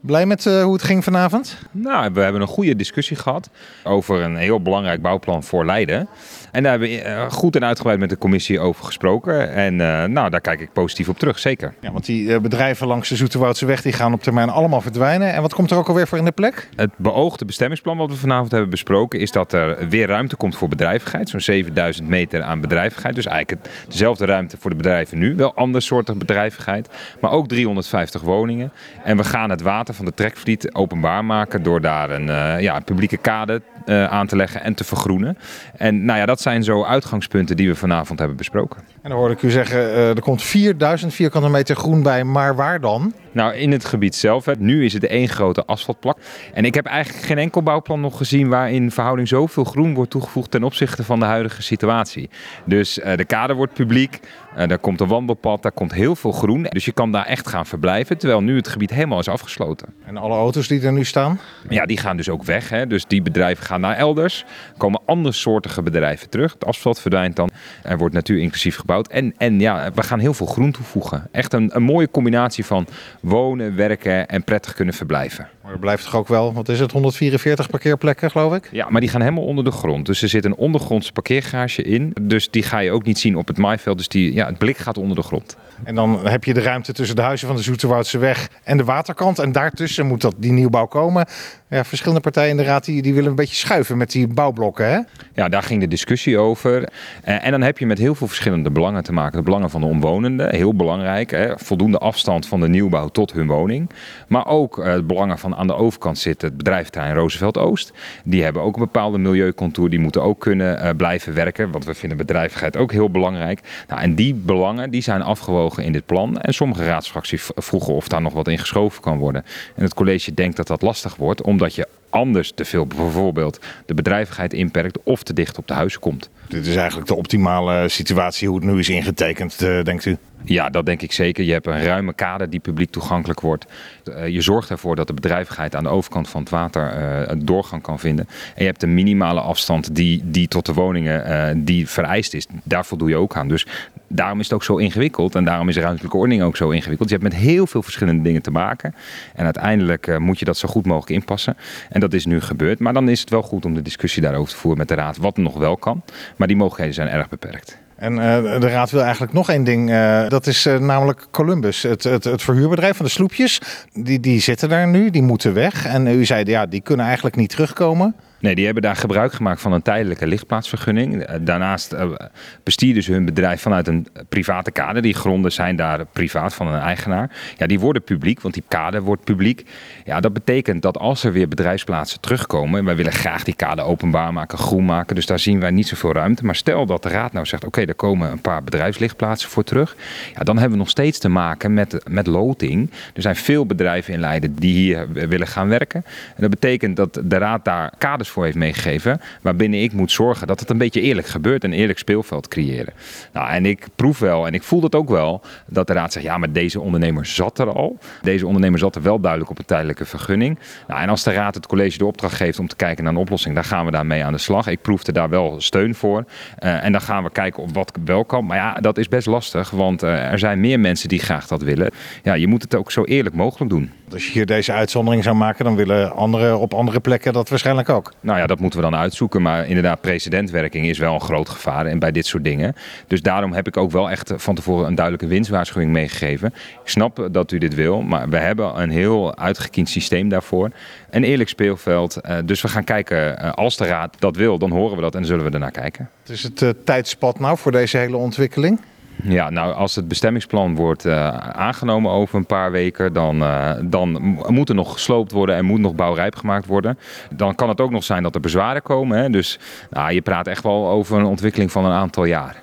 Blij met uh, hoe het ging vanavond? Nou, we hebben een goede discussie gehad over een heel belangrijk bouwplan voor Leiden. En daar hebben we uh, goed en uitgebreid met de commissie over gesproken. En uh, nou, daar kijk ik positief op terug, zeker. Ja, want die bedrijven langs de Zoeterwoudse weg die gaan op termijn allemaal verdwijnen. En wat komt er ook alweer voor in de plek? Het beoogde bestemmingsplan wat we vanavond hebben besproken... is dat er weer ruimte komt voor bedrijvigheid. Zo'n 7000 meter aan bedrijvigheid. Dus eigenlijk dezelfde ruimte voor de bedrijven nu. Wel ander soortig bedrijvigheid. Maar ook 350 woningen. En we gaan het water van de trekvliet openbaar maken door daar een, uh, ja, publieke kade uh, aan te leggen en te vergroenen. En nou ja, dat zijn zo uitgangspunten die we vanavond hebben besproken. En dan hoorde ik u zeggen, uh, er komt 4000 vierkante meter groen bij, maar waar dan? Nou, in het gebied zelf. Hè. Nu is het één grote asfaltplak. En ik heb eigenlijk geen enkel bouwplan nog gezien waarin verhouding zoveel groen wordt toegevoegd ten opzichte van de huidige situatie. Dus uh, de kade wordt publiek, uh, daar komt een wandelpad, daar komt heel veel groen. Dus je kan daar echt gaan verblijven, terwijl nu het gebied helemaal is afgesloten. En alle auto's die er nu staan? Ja, die gaan dus ook weg. Hè. Dus die bedrijven gaan naar elders. Er komen andersoortige bedrijven terug. Het asfalt verdwijnt dan. Er wordt natuur inclusief gebouwd. En, en ja, we gaan heel veel groen toevoegen. Echt een, een mooie combinatie van wonen, werken en prettig kunnen verblijven. Maar er blijft toch ook wel, wat is het, 144 parkeerplekken geloof ik? Ja, maar die gaan helemaal onder de grond. Dus er zit een ondergrondse parkeergarage in. Dus die ga je ook niet zien op het maaiveld. Dus die, ja, het blik gaat onder de grond. En dan heb je de ruimte tussen de huizen van de Zoeterwoudse weg en de waterkant. En daartussen moet dat, die nieuwbouw komen. Ja, verschillende partijen in de raad die, die willen een beetje schuiven met die bouwblokken. Hè? Ja, daar ging de discussie over. En, en dan heb je met heel veel verschillende belangen te maken. De belangen van de omwonenden, heel belangrijk. Hè? Voldoende afstand van de nieuwbouw tot hun woning. Maar ook uh, de belangen van aan de overkant zit het bedrijfterrein Roosevelt Oost. Die hebben ook een bepaalde milieucontour. Die moeten ook kunnen uh, blijven werken. Want we vinden bedrijvigheid ook heel belangrijk. Nou, en die belangen die zijn afgewogen in dit plan. En sommige raadsfracties vroegen of daar nog wat in geschoven kan worden. En het college denkt dat dat lastig wordt. Omdat je anders te veel bijvoorbeeld de bedrijvigheid inperkt of te dicht op de huizen komt. Dit is eigenlijk de optimale situatie hoe het nu is ingetekend, uh, denkt u? Ja, dat denk ik zeker. Je hebt een ruime kader die publiek toegankelijk wordt. Uh, je zorgt ervoor dat de bedrijvigheid aan de overkant van het water uh, een doorgang kan vinden. En je hebt een minimale afstand die, die tot de woningen die vereist is. Daar voldoe je ook aan. Dus daarom is het ook zo ingewikkeld. En daarom is de ruimtelijke ordening ook zo ingewikkeld. Je hebt met heel veel verschillende dingen te maken. En uiteindelijk moet je dat zo goed mogelijk inpassen. En dat is nu gebeurd. Maar dan is het wel goed om de discussie daarover te voeren met de raad. Wat nog wel kan. Maar die mogelijkheden zijn erg beperkt. En uh, de raad wil eigenlijk nog één ding. Uh, dat is namelijk Columbus. Het, het, het, verhuurbedrijf van de sloepjes. Die, die zitten daar nu. Die moeten weg. En u zei, ja, die kunnen eigenlijk niet terugkomen. Nee, die hebben daar gebruik gemaakt van een tijdelijke lichtplaatsvergunning. Daarnaast bestieren ze hun bedrijf vanuit een private kader. Die gronden zijn daar privaat van een eigenaar. Ja, die worden publiek, want die kader wordt publiek. Ja, dat betekent dat als er weer bedrijfsplaatsen terugkomen... en wij willen graag die kader openbaar maken, groen maken... dus daar zien wij niet zoveel ruimte. Maar stel dat de raad nou zegt, oké, okay, er komen een paar bedrijfslichtplaatsen voor terug... Ja, dan hebben we nog steeds te maken met, met loting. Er zijn veel bedrijven in Leiden die hier willen gaan werken. En dat betekent dat de raad daar kaders voor heeft meegegeven. Waarbinnen ik moet zorgen dat het een beetje eerlijk gebeurt. Een eerlijk speelveld creëren. Nou, en ik proef wel en ik voel dat ook wel. Dat de raad zegt, ja, maar deze ondernemer zat er al. Deze ondernemer zat er wel duidelijk op een tijdelijke vergunning. Nou, en als de raad het college de opdracht geeft om te kijken naar een oplossing. Dan gaan we daarmee aan de slag. Ik proefde daar wel steun voor. Uh, en dan gaan we kijken of wat wel kan. Maar ja, dat is best lastig. Want uh, er zijn meer mensen die graag dat willen. Ja, je moet het ook zo eerlijk mogelijk doen. Als je hier deze uitzondering zou maken, dan willen anderen op andere plekken dat waarschijnlijk ook. Nou ja, dat moeten we dan uitzoeken. Maar inderdaad, precedentwerking is wel een groot gevaar en bij dit soort dingen. Dus daarom heb ik ook wel echt van tevoren een duidelijke winstwaarschuwing meegegeven. Ik snap dat u dit wil, maar we hebben een heel uitgekiend systeem daarvoor. Een eerlijk speelveld. Dus we gaan kijken, als de raad dat wil, dan horen we dat en zullen we ernaar kijken. Het is het uh, tijdspad nou voor deze hele ontwikkeling? Ja, nou als het bestemmingsplan wordt uh, aangenomen over een paar weken, dan, uh, dan moet er nog gesloopt worden en moet nog bouwrijp gemaakt worden. Dan kan het ook nog zijn dat er bezwaren komen. Hè? Dus nou, je praat echt wel over een ontwikkeling van een aantal jaar.